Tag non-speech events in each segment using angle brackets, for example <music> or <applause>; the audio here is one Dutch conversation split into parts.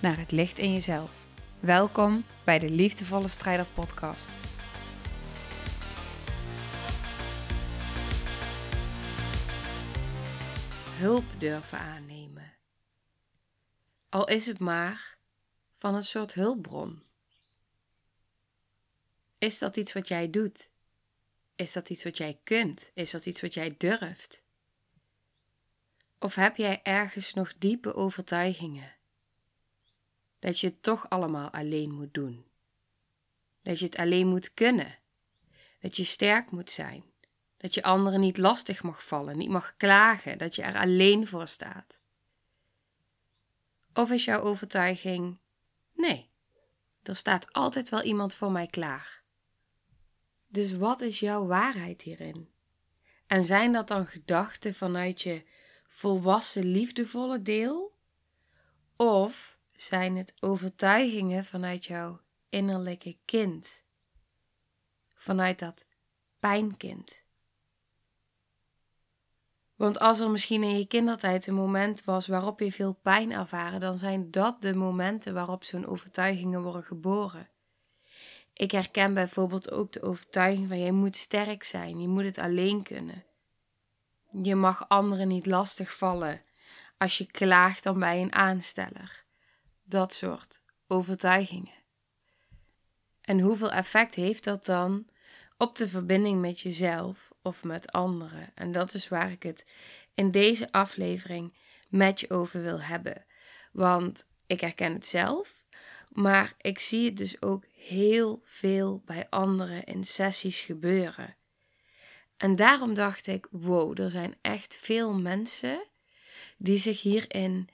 naar het licht in jezelf. Welkom bij de Liefdevolle Strijder Podcast. Hulp durven aannemen. Al is het maar van een soort hulpbron. Is dat iets wat jij doet? Is dat iets wat jij kunt? Is dat iets wat jij durft? Of heb jij ergens nog diepe overtuigingen dat je het toch allemaal alleen moet doen? Dat je het alleen moet kunnen? Dat je sterk moet zijn? Dat je anderen niet lastig mag vallen, niet mag klagen, dat je er alleen voor staat? Of is jouw overtuiging: nee, er staat altijd wel iemand voor mij klaar? Dus wat is jouw waarheid hierin? En zijn dat dan gedachten vanuit je volwassen, liefdevolle deel? Of zijn het overtuigingen vanuit jouw innerlijke kind? Vanuit dat pijnkind? Want als er misschien in je kindertijd een moment was waarop je veel pijn ervaren, dan zijn dat de momenten waarop zo'n overtuigingen worden geboren. Ik herken bijvoorbeeld ook de overtuiging van je moet sterk zijn, je moet het alleen kunnen. Je mag anderen niet lastig vallen als je klaagt dan bij een aansteller. Dat soort overtuigingen. En hoeveel effect heeft dat dan op de verbinding met jezelf of met anderen? En dat is waar ik het in deze aflevering met je over wil hebben. Want ik herken het zelf, maar ik zie het dus ook heel veel bij anderen in sessies gebeuren. En daarom dacht ik: wow, er zijn echt veel mensen die zich hierin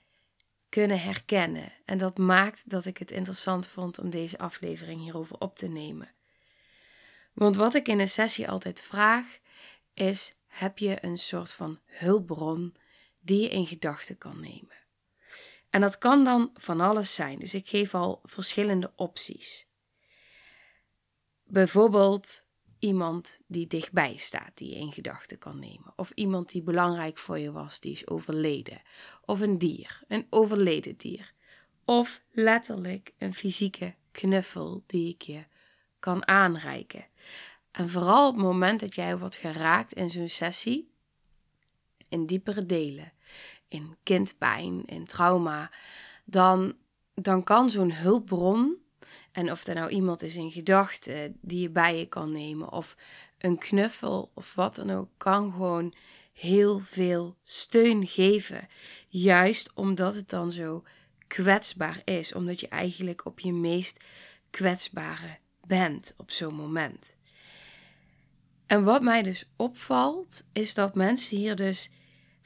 kunnen herkennen. En dat maakt dat ik het interessant vond om deze aflevering hierover op te nemen. Want wat ik in een sessie altijd vraag is: heb je een soort van hulpbron die je in gedachten kan nemen? En dat kan dan van alles zijn. Dus ik geef al verschillende opties. Bijvoorbeeld iemand die dichtbij staat, die je in gedachten kan nemen. Of iemand die belangrijk voor je was, die is overleden. Of een dier, een overleden dier. Of letterlijk een fysieke knuffel die ik je kan aanreiken. En vooral op het moment dat jij wordt geraakt in zo'n sessie, in diepere delen, in kindpijn, in trauma, dan, dan kan zo'n hulpbron en of er nou iemand is in gedachten die je bij je kan nemen, of een knuffel of wat dan ook, kan gewoon heel veel steun geven. Juist omdat het dan zo kwetsbaar is, omdat je eigenlijk op je meest kwetsbare bent op zo'n moment. En wat mij dus opvalt, is dat mensen hier dus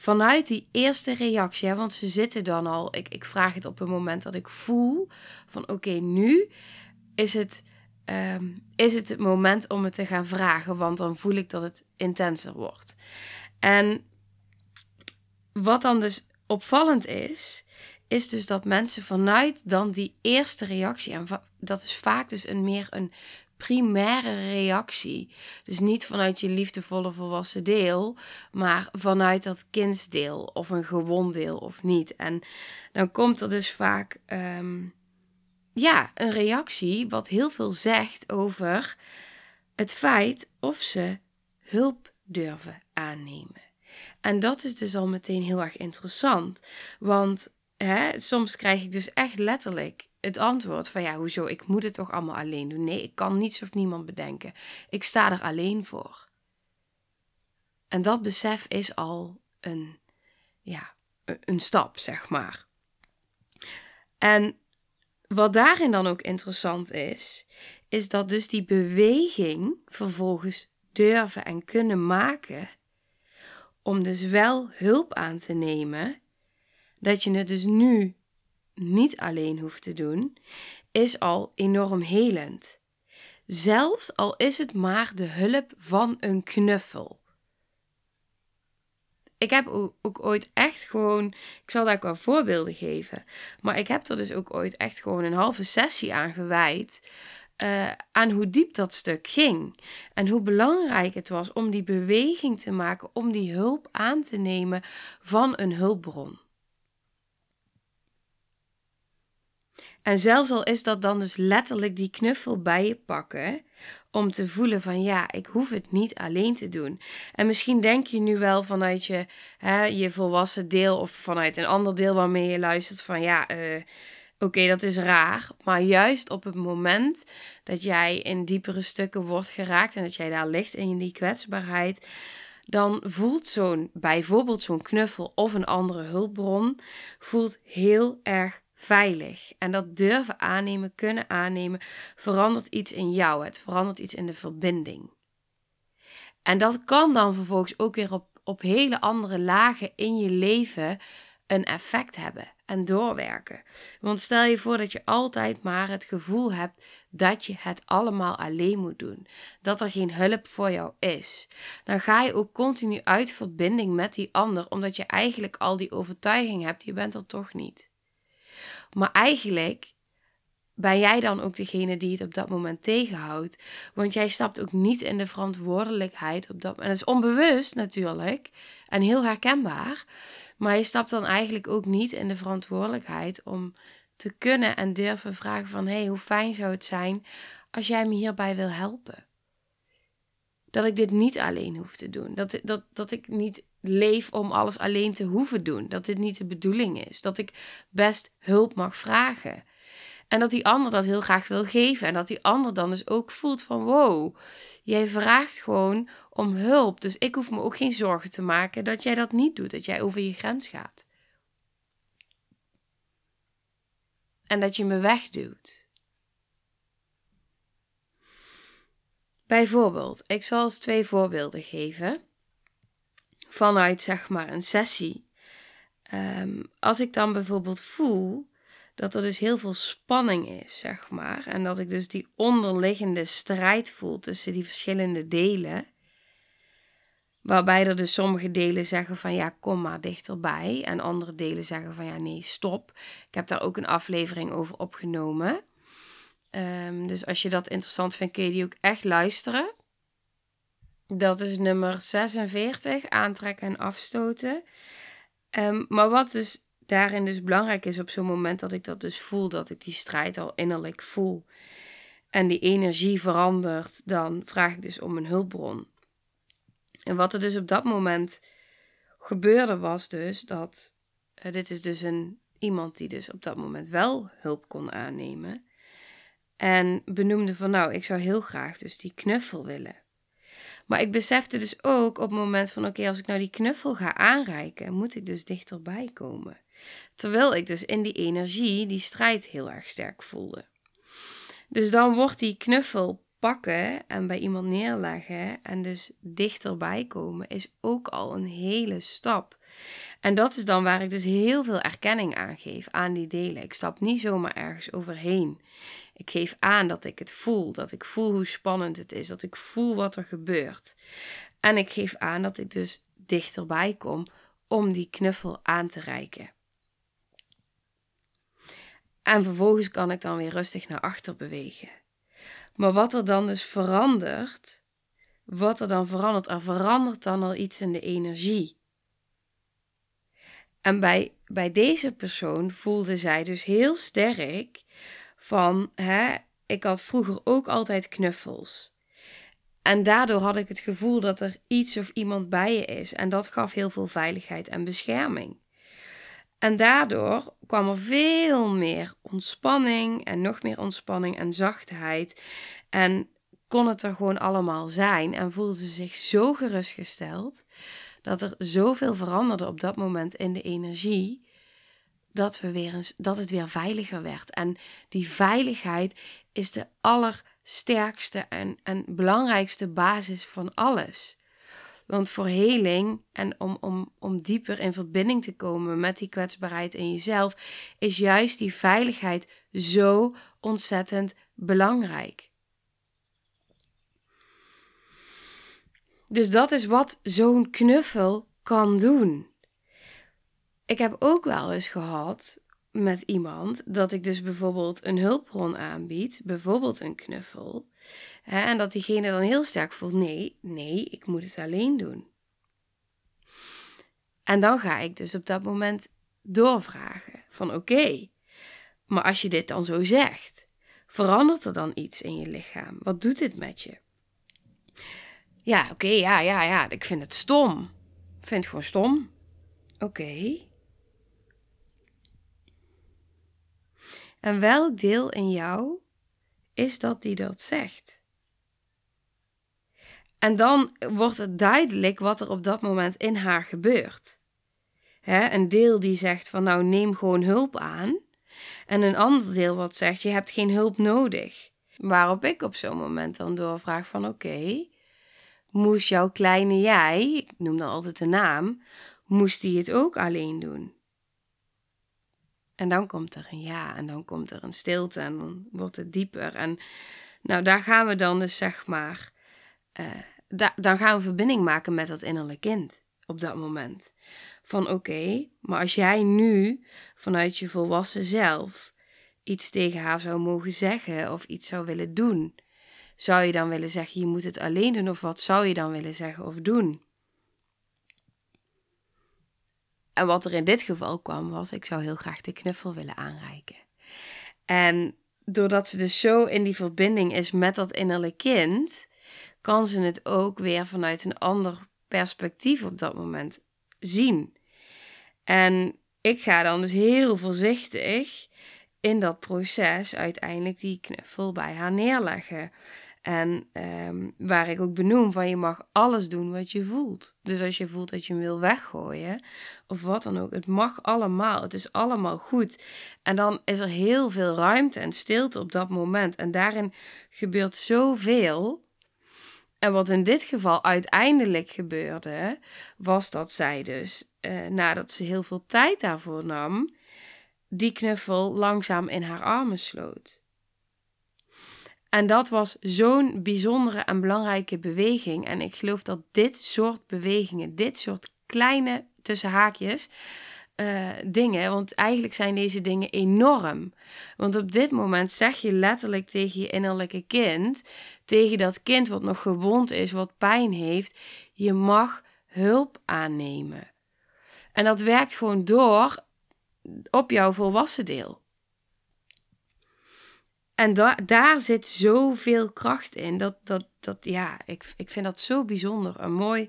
vanuit die eerste reactie, want ze zitten dan al, ik, ik vraag het op het moment dat ik voel van oké, nu is het, ehm, is het het moment om het te gaan vragen, want dan voel ik dat het intenser wordt. En wat dan dus opvallend is, is dus dat mensen vanuit dan die eerste reactie, en dat is vaak dus een meer een primaire reactie. Dus niet vanuit je liefdevolle volwassen deel, maar vanuit dat kindsdeel of een gewond deel of niet. En dan komt er dus vaak ehm, ja, een reactie wat heel veel zegt over het feit of ze hulp durven aannemen. En dat is dus al meteen heel erg interessant, want hè, soms krijg ik dus echt letterlijk het antwoord van ja, hoezo, ik moet het toch allemaal alleen doen. Nee, ik kan niets of niemand bedenken. Ik sta er alleen voor. En dat besef is al een, ja, een stap, zeg maar. En wat daarin dan ook interessant is, is dat dus die beweging vervolgens durven en kunnen maken om dus wel hulp aan te nemen, dat je het dus nu niet alleen hoeft te doen, is al enorm helend. Zelfs al is het maar de hulp van een knuffel. Ik heb ook ooit echt gewoon, ik zal daar ook voorbeelden geven, maar ik heb er dus ook ooit echt gewoon een halve sessie aan gewijd. Uh, aan hoe diep dat stuk ging. En hoe belangrijk het was om die beweging te maken, om die hulp aan te nemen van een hulpbron. En zelfs al is dat dan dus letterlijk die knuffel bij je pakken, om te voelen van ja, ik hoef het niet alleen te doen. En misschien denk je nu wel vanuit je, hè, je volwassen deel of vanuit een ander deel waarmee je luistert van ja, uh, oké, dat is raar. Maar juist op het moment dat jij in diepere stukken wordt geraakt en dat jij daar ligt in die kwetsbaarheid, dan voelt zo'n, bijvoorbeeld zo'n knuffel of een andere hulpbron, voelt heel erg veilig. En dat durven aannemen, kunnen aannemen, verandert iets in jou. Het verandert iets in de verbinding. En dat kan dan vervolgens ook weer op, op hele andere lagen in je leven een effect hebben en doorwerken. Want stel je voor dat je altijd maar het gevoel hebt dat je het allemaal alleen moet doen, dat er geen hulp voor jou is. Dan ga je ook continu uit verbinding met die ander, omdat je eigenlijk al die overtuiging hebt, je bent er toch niet. Maar eigenlijk ben jij dan ook degene die het op dat moment tegenhoudt. Want jij stapt ook niet in de verantwoordelijkheid op dat moment. En dat is onbewust natuurlijk en heel herkenbaar. Maar je stapt dan eigenlijk ook niet in de verantwoordelijkheid om te kunnen en durven vragen van... hé, hey, hoe fijn zou het zijn als jij me hierbij wil helpen? Dat ik dit niet alleen hoef te doen. Dat, dat, dat ik niet leef om alles alleen te hoeven doen. Dat dit niet de bedoeling is. Dat ik best hulp mag vragen. En dat die ander dat heel graag wil geven. En dat die ander dan dus ook voelt van wow, jij vraagt gewoon om hulp. Dus ik hoef me ook geen zorgen te maken dat jij dat niet doet. Dat jij over je grens gaat. En dat je me wegduwt. Bijvoorbeeld, ik zal eens twee voorbeelden geven vanuit zeg maar een sessie. Ehm, als ik dan bijvoorbeeld voel dat er dus heel veel spanning is, zeg maar, en dat ik dus die onderliggende strijd voel tussen die verschillende delen, waarbij er dus sommige delen zeggen van ja, kom maar dichterbij, en andere delen zeggen van ja, nee, stop. Ik heb daar ook een aflevering over opgenomen. Ehm, dus als je dat interessant vindt, kun je die ook echt luisteren. Dat is nummer 46, aantrekken en afstoten. Ehm, maar wat dus daarin dus belangrijk is op zo'n moment dat ik dat dus voel, dat ik die strijd al innerlijk voel en die energie verandert, dan vraag ik dus om een hulpbron. En wat er dus op dat moment gebeurde was dus dat, uh, dit is dus een, iemand die dus op dat moment wel hulp kon aannemen. En benoemde van nou, ik zou heel graag dus die knuffel willen. Maar ik besefte dus ook op het moment van oké, als ik nou die knuffel ga aanreiken, moet ik dus dichterbij komen. Terwijl ik dus in die energie die strijd heel erg sterk voelde. Dus dan wordt die knuffel pakken en bij iemand neerleggen en dus dichterbij komen is ook al een hele stap. En dat is dan waar ik dus heel veel erkenning aan geef aan die delen. Ik stap niet zomaar ergens overheen. Ik geef aan dat ik het voel, dat ik voel hoe spannend het is, dat ik voel wat er gebeurt. En ik geef aan dat ik dus dichterbij kom om die knuffel aan te reiken. En vervolgens kan ik dan weer rustig naar achter bewegen. Maar wat er dan dus verandert, wat er dan verandert, er verandert dan al iets in de energie. En bij, bij deze persoon voelde zij dus heel sterk van, hè, ik had vroeger ook altijd knuffels. En daardoor had ik het gevoel dat er iets of iemand bij je is. En dat gaf heel veel veiligheid en bescherming. En daardoor kwam er veel meer ontspanning en nog meer ontspanning en zachtheid. En kon het er gewoon allemaal zijn en voelde ze zich zo gerustgesteld dat er zoveel veranderde op dat moment in de energie dat, we weer eens, dat het weer veiliger werd. En die veiligheid is de allersterkste en, en belangrijkste basis van alles. Want voor heling en om, om, om dieper in verbinding te komen met die kwetsbaarheid in jezelf, is juist die veiligheid zo ontzettend belangrijk. Dus dat is wat zo'n knuffel kan doen. Ik heb ook wel eens gehad met iemand dat ik dus bijvoorbeeld een hulpbron aanbied, bijvoorbeeld een knuffel, hè, en dat diegene dan heel sterk voelt: nee, nee, ik moet het alleen doen. En dan ga ik dus op dat moment doorvragen: van oké, maar als je dit dan zo zegt, verandert er dan iets in je lichaam? Wat doet dit met je? Ja, oké, ja, ja, ja, ik vind het stom. Ik vind het gewoon stom. Oké. En welk deel in jou is dat die dat zegt? En dan wordt het duidelijk wat er op dat moment in haar gebeurt. Hè, een deel die zegt van nou neem gewoon hulp aan. En een ander deel wat zegt je hebt geen hulp nodig. Waarop ik op zo'n moment dan doorvraag van oké, moest jouw kleine jij, ik noem dan altijd de naam, moest die het ook alleen doen? En dan komt er een ja, en dan komt er een stilte en dan wordt het dieper. En nou, daar gaan we dan dus zeg maar, uh, dan gaan we verbinding maken met dat innerlijke kind op dat moment. Van oké, maar als jij nu vanuit je volwassen zelf iets tegen haar zou mogen zeggen of iets zou willen doen, zou je dan willen zeggen je moet het alleen doen of wat zou je dan willen zeggen of doen? En wat er in dit geval kwam was, ik zou heel graag de knuffel willen aanreiken. En doordat ze dus zo in die verbinding is met dat innerlijke kind, kan ze het ook weer vanuit een ander perspectief op dat moment zien. En ik ga dan dus heel voorzichtig in dat proces uiteindelijk die knuffel bij haar neerleggen. En um, waar ik ook benoem van je mag alles doen wat je voelt. Dus als je voelt dat je hem wil weggooien of wat dan ook, het mag allemaal. Het is allemaal goed. En dan is er heel veel ruimte en stilte op dat moment. En daarin gebeurt zoveel. En wat in dit geval uiteindelijk gebeurde, was dat zij dus, eh, nadat ze heel veel tijd daarvoor nam, die knuffel langzaam in haar armen sloot. En dat was zo'n bijzondere en belangrijke beweging. En ik geloof dat dit soort bewegingen, dit soort kleine tussen haakjes, uh, dingen, want eigenlijk zijn deze dingen enorm. Want op dit moment zeg je letterlijk tegen je innerlijke kind, tegen dat kind wat nog gewond is, wat pijn heeft, je mag hulp aannemen. En dat werkt gewoon door op jouw volwassen deel. En da daar zit zoveel kracht in. Dat, dat, dat, ja, ik, ik vind dat zo bijzonder en mooi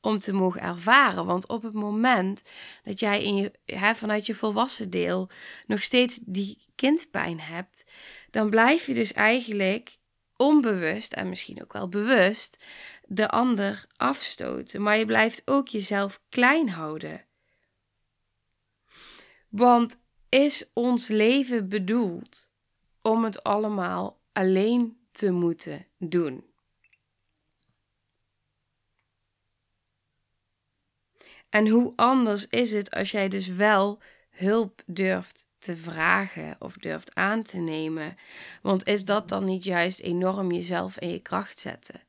om te mogen ervaren. Want op het moment dat jij in je, hè, vanuit je volwassen deel nog steeds die kindpijn hebt, dan blijf je dus eigenlijk onbewust en misschien ook wel bewust de ander afstoten. Maar je blijft ook jezelf klein houden. Want is ons leven bedoeld om het allemaal alleen te moeten doen. En hoe anders is het als jij dus wel hulp durft te vragen of durft aan te nemen? Want is dat dan niet juist enorm jezelf in je kracht zetten?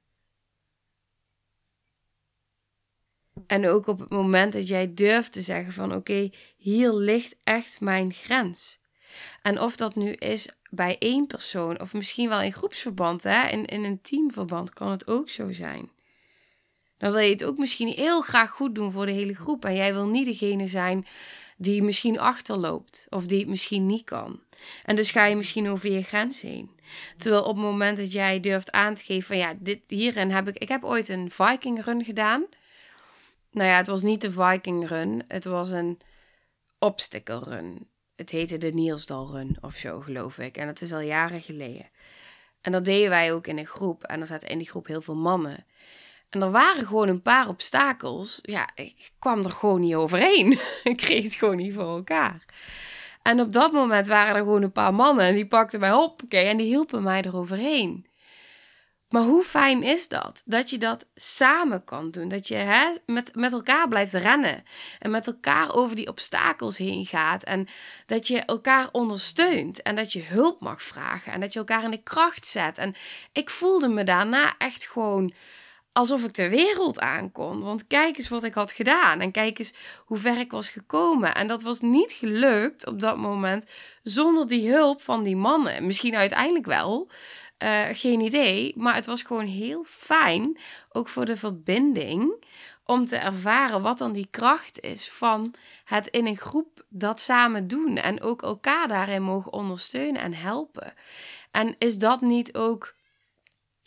En ook op het moment dat jij durft te zeggen van oké, hier ligt echt mijn grens. En of dat nu is bij één persoon of misschien wel in groepsverband, hè? In, in een teamverband kan het ook zo zijn. Dan wil je het ook misschien heel graag goed doen voor de hele groep. En jij wil niet degene zijn die misschien achterloopt of die het misschien niet kan. En dus ga je misschien over je grens heen. Terwijl op het moment dat jij durft aan te geven van ja, dit, hierin heb ik... Ik heb ooit een Viking run gedaan. Nou ja, het was niet de Viking run. Het was een obstacle run. Het heette de Nielsdal Run of zo, geloof ik. En dat is al jaren geleden. En dat deden wij ook in een groep. En er zaten in die groep heel veel mannen. En er waren gewoon een paar obstakels. Ja, ik kwam er gewoon niet overheen. <laughs> ik kreeg het gewoon niet voor elkaar. En op dat moment waren er gewoon een paar mannen. En die pakten mij op. En die hielpen mij eroverheen. Maar hoe fijn is dat? Dat je dat samen kan doen. Dat je hè, met, met elkaar blijft rennen. En met elkaar over die obstakels heen gaat. En dat je elkaar ondersteunt. En dat je hulp mag vragen. En dat je elkaar in de kracht zet. En ik voelde me daarna echt gewoon alsof ik de wereld aankon. Want kijk eens wat ik had gedaan. En kijk eens hoe ver ik was gekomen. En dat was niet gelukt op dat moment zonder die hulp van die mannen. Misschien uiteindelijk wel. Uh, geen idee. Maar het was gewoon heel fijn, ook voor de verbinding, om te ervaren wat dan die kracht is van het in een groep dat samen doen. En ook elkaar daarin mogen ondersteunen en helpen. En is dat niet ook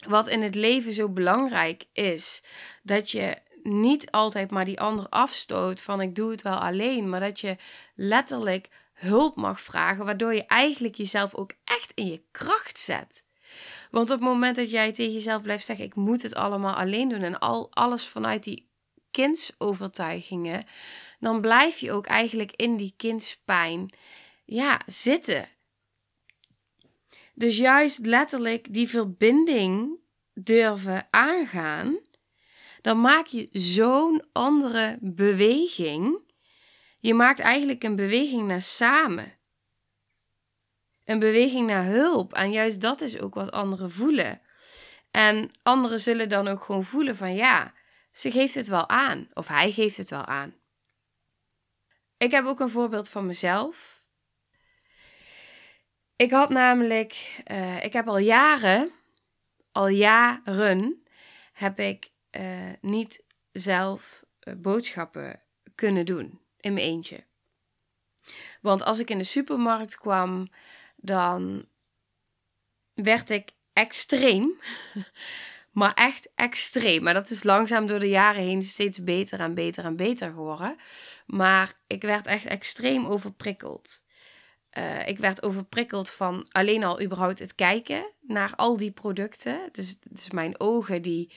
wat in het leven zo belangrijk is? Dat je niet altijd maar die ander afstoot van ik doe het wel alleen, maar dat je letterlijk hulp mag vragen, waardoor je eigenlijk jezelf ook echt in je kracht zet. Want op het moment dat jij tegen jezelf blijft zeggen: Ik moet het allemaal alleen doen en al, alles vanuit die kindsovertuigingen, dan blijf je ook eigenlijk in die kindspijn ja, zitten. Dus juist letterlijk die verbinding durven aangaan, dan maak je zo'n andere beweging. Je maakt eigenlijk een beweging naar samen een beweging naar hulp. En juist dat is ook wat anderen voelen. En anderen zullen dan ook gewoon voelen van ja, ze geeft het wel aan. Of hij geeft het wel aan. Ik heb ook een voorbeeld van mezelf. Ik had namelijk, uh, ik heb al jaren, al jaren, heb ik uh, niet zelf uh, boodschappen kunnen doen in mijn eentje. Want als ik in de supermarkt kwam, dan werd ik extreem. <laughs> maar echt extreem. Maar dat is langzaam door de jaren heen steeds beter en beter en beter geworden. Maar ik werd echt extreem overprikkeld. Uh, ik werd overprikkeld van alleen al überhaupt het kijken naar al die producten. Dus, dus mijn ogen die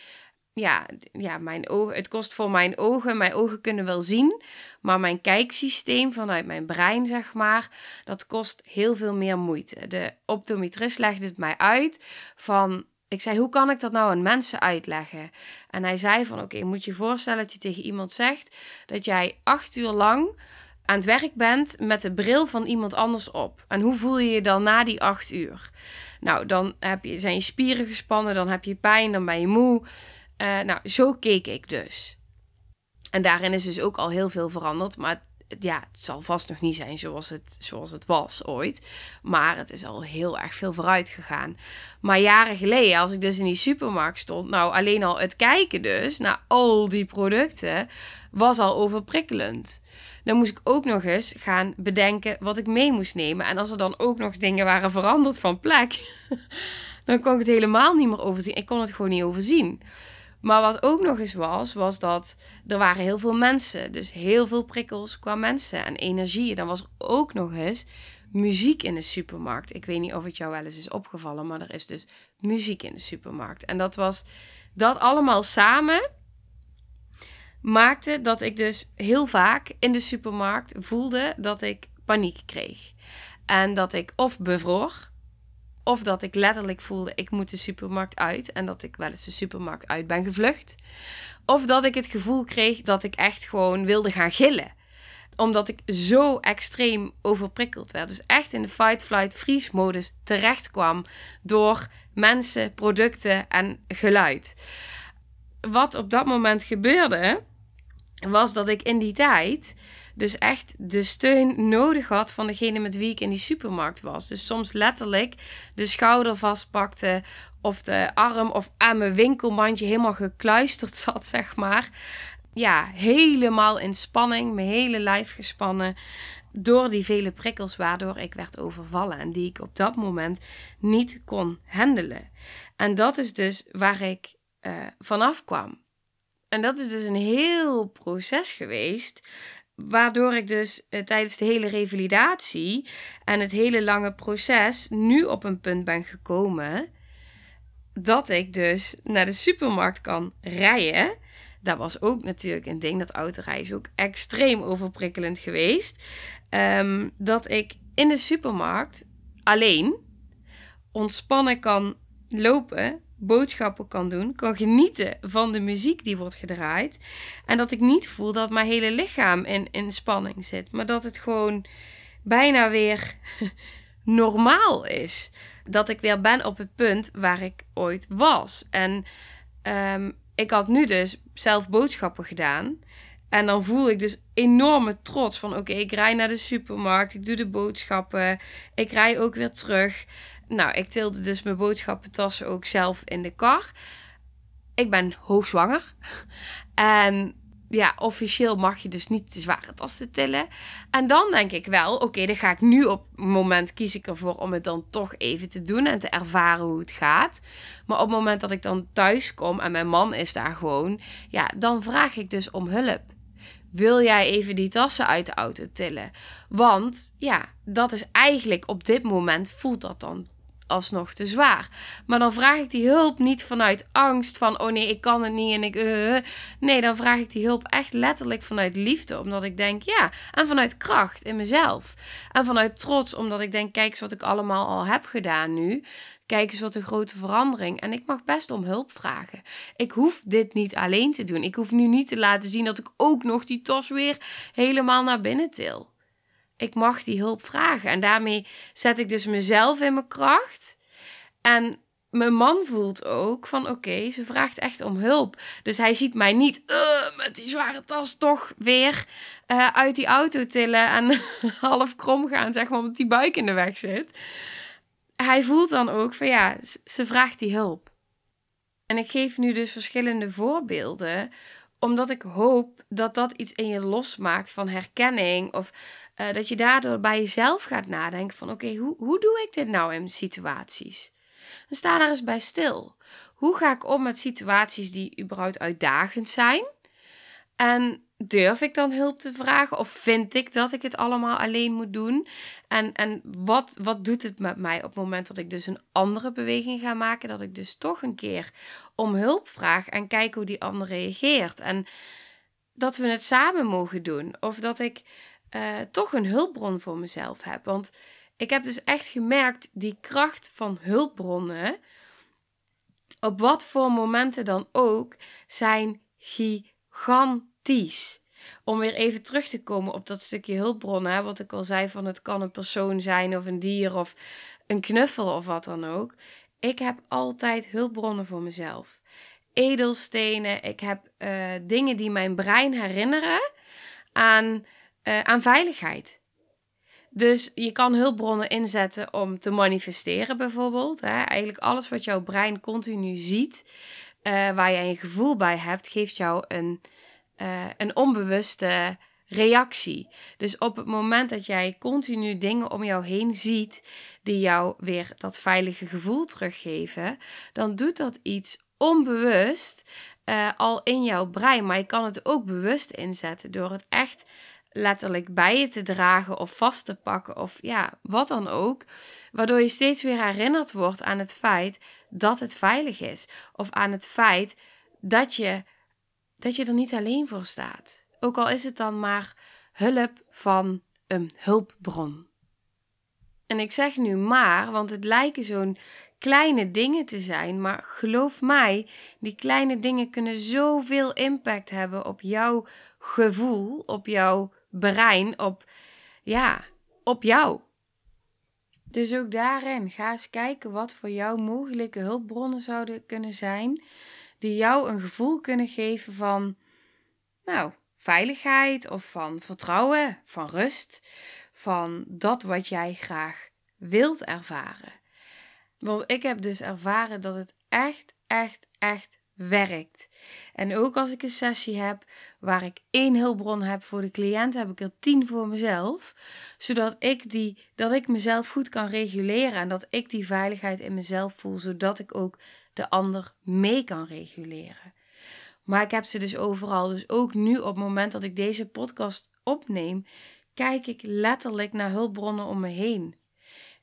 ja, ja, mijn ogen, het kost voor mijn ogen. Mijn ogen kunnen wel zien, maar mijn kijksysteem vanuit mijn brein, zeg maar, dat kost heel veel meer moeite. De optometrist legde het mij uit van. Ik zei, hoe kan ik dat nou aan mensen uitleggen? En hij zei van, oké, moet je je voorstellen dat je tegen iemand zegt dat jij acht uur lang aan het werk bent met de bril van iemand anders op. En hoe voel je je dan na die acht uur? Nou, dan heb je, zijn je spieren gespannen, dan heb je pijn, dan ben je moe. Uh, nou, zo keek ik dus. En daarin is dus ook al heel veel veranderd. Maar ja, het zal vast nog niet zijn zoals het, zoals het was ooit. Maar het is al heel erg veel vooruit gegaan. Maar jaren geleden, als ik dus in die supermarkt stond, nou alleen al het kijken dus naar al die producten, was al overprikkelend. Dan moest ik ook nog eens gaan bedenken wat ik mee moest nemen. En als er dan ook nog dingen waren veranderd van plek, <laughs> dan kon ik het helemaal niet meer overzien. Ik kon het gewoon niet overzien. Maar wat ook nog eens was, was dat er waren heel veel mensen. Dus heel veel prikkels qua mensen en energie. Dan was er ook nog eens muziek in de supermarkt. Ik weet niet of het jou wel eens is opgevallen, maar er is dus muziek in de supermarkt. En dat was dat allemaal samen maakte dat ik dus heel vaak in de supermarkt voelde dat ik paniek kreeg. En dat ik of bevroor of dat ik letterlijk voelde, ik moet de supermarkt uit. En dat ik wel eens de supermarkt uit ben gevlucht. Of dat ik het gevoel kreeg dat ik echt gewoon wilde gaan gillen. Omdat ik zo extreem overprikkeld werd. Dus echt in de fight, flight, freeze modus terecht kwam. Door mensen, producten en geluid. Wat op dat moment gebeurde, was dat ik in die tijd dus echt de steun nodig had van degene met wie ik in die supermarkt was. Dus soms letterlijk de schouder vastpakte of de arm of aan mijn winkelmandje helemaal gekluisterd <laughs> zat, zeg maar. Ja, helemaal in spanning, mijn hele lijf gespannen door die vele prikkels waardoor ik werd overvallen en die ik op dat moment niet kon handelen. En dat is dus waar ik uh, vanaf kwam. En dat is dus een heel proces geweest Waardoor ik dus eh, tijdens de hele revalidatie en het hele lange proces nu op een punt ben gekomen dat ik dus naar de supermarkt kan rijden. Dat was ook natuurlijk een ding. Dat autorijden is ook extreem overprikkelend geweest. Ehm, dat ik in de supermarkt alleen ontspannen kan lopen, boodschappen kan doen, kan genieten van de muziek die wordt gedraaid. En dat ik niet voel dat mijn hele lichaam in, in spanning zit, maar dat het gewoon bijna weer <laughs> normaal is. Dat ik weer ben op het punt waar ik ooit was. En ehm, ik had nu dus zelf boodschappen gedaan. En dan voel ik dus enorme trots van oké, ik rij naar de supermarkt, ik doe de boodschappen, ik rij ook weer terug. Nou, ik tilde dus mijn boodschappentassen ook zelf in de kar. Ik ben hoogzwanger. <laughs> En ja, officieel mag je dus niet de zware tassen tillen. En dan denk ik wel, oké, dan ga ik nu op het moment kies ik ervoor om het dan toch even te doen en te ervaren hoe het gaat. Maar op het moment dat ik dan thuis kom en mijn man is daar gewoon, ja, dan vraag ik dus om hulp. Wil jij even die tassen uit de auto tillen? Want ja, dat is eigenlijk op dit moment voelt dat dan alsnog te zwaar. Maar dan vraag ik die hulp niet vanuit angst van oh nee, ik kan het niet en ik uh, nee, dan vraag ik die hulp echt letterlijk vanuit liefde, omdat ik denk ja, en vanuit kracht in mezelf. En vanuit trots, omdat ik denk kijk eens wat ik allemaal al heb gedaan nu. Kijk eens wat een grote verandering. En ik mag best om hulp vragen. Ik hoef dit niet alleen te doen. Ik hoef nu niet te laten zien dat ik ook nog die tas weer helemaal naar binnen til ik mag die hulp vragen. En daarmee zet ik dus mezelf in mijn kracht. En mijn man voelt ook van oké, ze vraagt echt om hulp. Dus hij ziet mij niet uh, met die zware tas toch weer uh, uit die auto tillen en <laughs> half krom gaan, zeg maar, omdat die buik in de weg zit. Hij voelt dan ook van ja, ze vraagt die hulp. En ik geef nu dus verschillende voorbeelden omdat ik hoop dat dat iets in je losmaakt van herkenning. Of uh, dat je daardoor bij jezelf gaat nadenken van oké, hoe, hoe doe ik dit nou in situaties? Dan sta daar eens bij stil. Hoe ga ik om met situaties die überhaupt uitdagend zijn? En durf ik dan hulp te vragen? Of vind ik dat ik het allemaal alleen moet doen? En, en wat, wat doet het met mij op het moment dat ik dus een andere beweging ga maken? Dat ik dus toch een keer om hulp vraag en kijk hoe die ander reageert. En dat we het samen mogen doen. Of dat ik uh, toch een hulpbron voor mezelf heb. Want ik heb dus echt gemerkt, die kracht van hulpbronnen, op wat voor momenten dan ook, zijn gigantisch. Om weer even terug te komen op dat stukje hulpbronnen, wat ik al zei van het kan een persoon zijn of een dier of een knuffel of wat dan ook. Ik heb altijd hulpbronnen voor mezelf. Edelstenen, ik heb uh, dingen die mijn brein herinneren aan uh, aan veiligheid. Dus je kan hulpbronnen inzetten om te manifesteren, bijvoorbeeld. Hè? Eigenlijk alles wat jouw brein continu ziet, uh, waar jij een gevoel bij hebt, geeft jou een, uh, een onbewuste reactie. Dus op het moment dat jij continu dingen om jou heen ziet die jou weer dat veilige gevoel teruggeven, dan doet dat iets onbewust uh, al in jouw brein. Maar je kan het ook bewust inzetten door het echt letterlijk bij je te dragen of vast te pakken of ja, wat dan ook. Waardoor je steeds weer herinnerd wordt aan het feit dat het veilig is. Of aan het feit dat je, dat je er niet alleen voor staat. Ook al is het dan maar hulp van een hulpbron. En ik zeg nu maar, want het lijken zo'n kleine dingen te zijn. Maar geloof mij, die kleine dingen kunnen zoveel impact hebben op jouw gevoel, op jouw brein op, ja, op jou. Dus ook daarin ga eens kijken wat voor jou mogelijke hulpbronnen zouden kunnen zijn, die jou een gevoel kunnen geven van, nou, veiligheid of van vertrouwen, van rust, van dat wat jij graag wilt ervaren. Want ik heb dus ervaren dat het echt, echt, echt werkt. En ook als ik een sessie heb waar ik één hulpbron heb voor de cliënt, heb ik er tien voor mezelf. Zodat ik, die, dat ik mezelf goed kan reguleren en dat ik die veiligheid in mezelf voel, zodat ik ook de ander mee kan reguleren. Maar ik heb ze dus overal. Dus ook nu op het moment dat ik deze podcast opneem, kijk ik letterlijk naar hulpbronnen om me heen.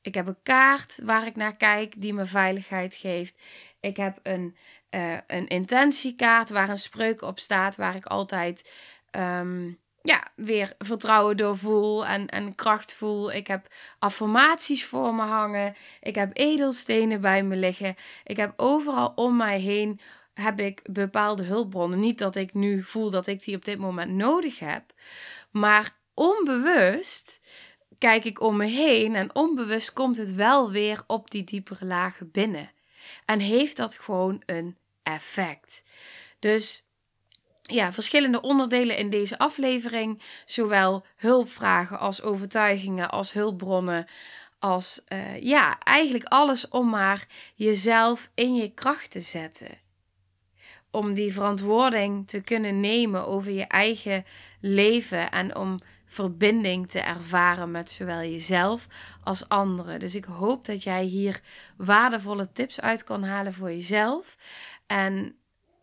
Ik heb een kaart waar ik naar kijk die me veiligheid geeft. Ik heb een, uh, een intentiekaart waar een spreuk op staat, waar ik altijd um, ja, weer vertrouwen doorvoel en, en kracht voel. Ik heb affirmaties voor me hangen. Ik heb edelstenen bij me liggen. Ik heb overal om mij heen heb ik bepaalde hulpbronnen. Niet dat ik nu voel dat ik die op dit moment nodig heb, maar onbewust kijk ik om me heen en onbewust komt het wel weer op die diepere lagen binnen. En heeft dat gewoon een effect. Dus ja, verschillende onderdelen in deze aflevering. Zowel hulpvragen als overtuigingen, als hulpbronnen. Als uh, ja, eigenlijk alles om maar jezelf in je kracht te zetten. Om die verantwoording te kunnen nemen over je eigen leven en om verbinding te ervaren met zowel jezelf als anderen. Dus ik hoop dat jij hier waardevolle tips uit kan halen voor jezelf. En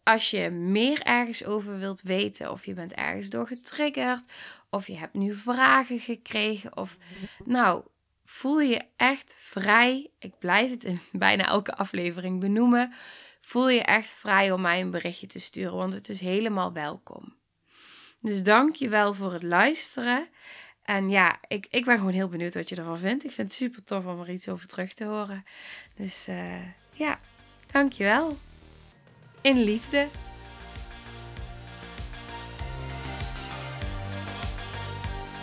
als je meer ergens over wilt weten, of je bent ergens door getriggerd, of je hebt nu vragen gekregen, of nou, voel je echt vrij. Ik blijf het in <laughs> bijna elke aflevering benoemen. Voel je echt vrij om mij een berichtje te sturen, want het is helemaal welkom. Dus dank je wel voor het luisteren. En ja, ik, ik ben gewoon heel benieuwd wat je ervan vindt. Ik vind het super tof om er iets over terug te horen. Dus uh, ja, dank je wel in liefde.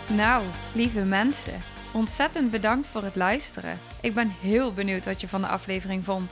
Nou, lieve mensen, ontzettend bedankt voor het luisteren. Ik ben heel benieuwd wat je van de aflevering vond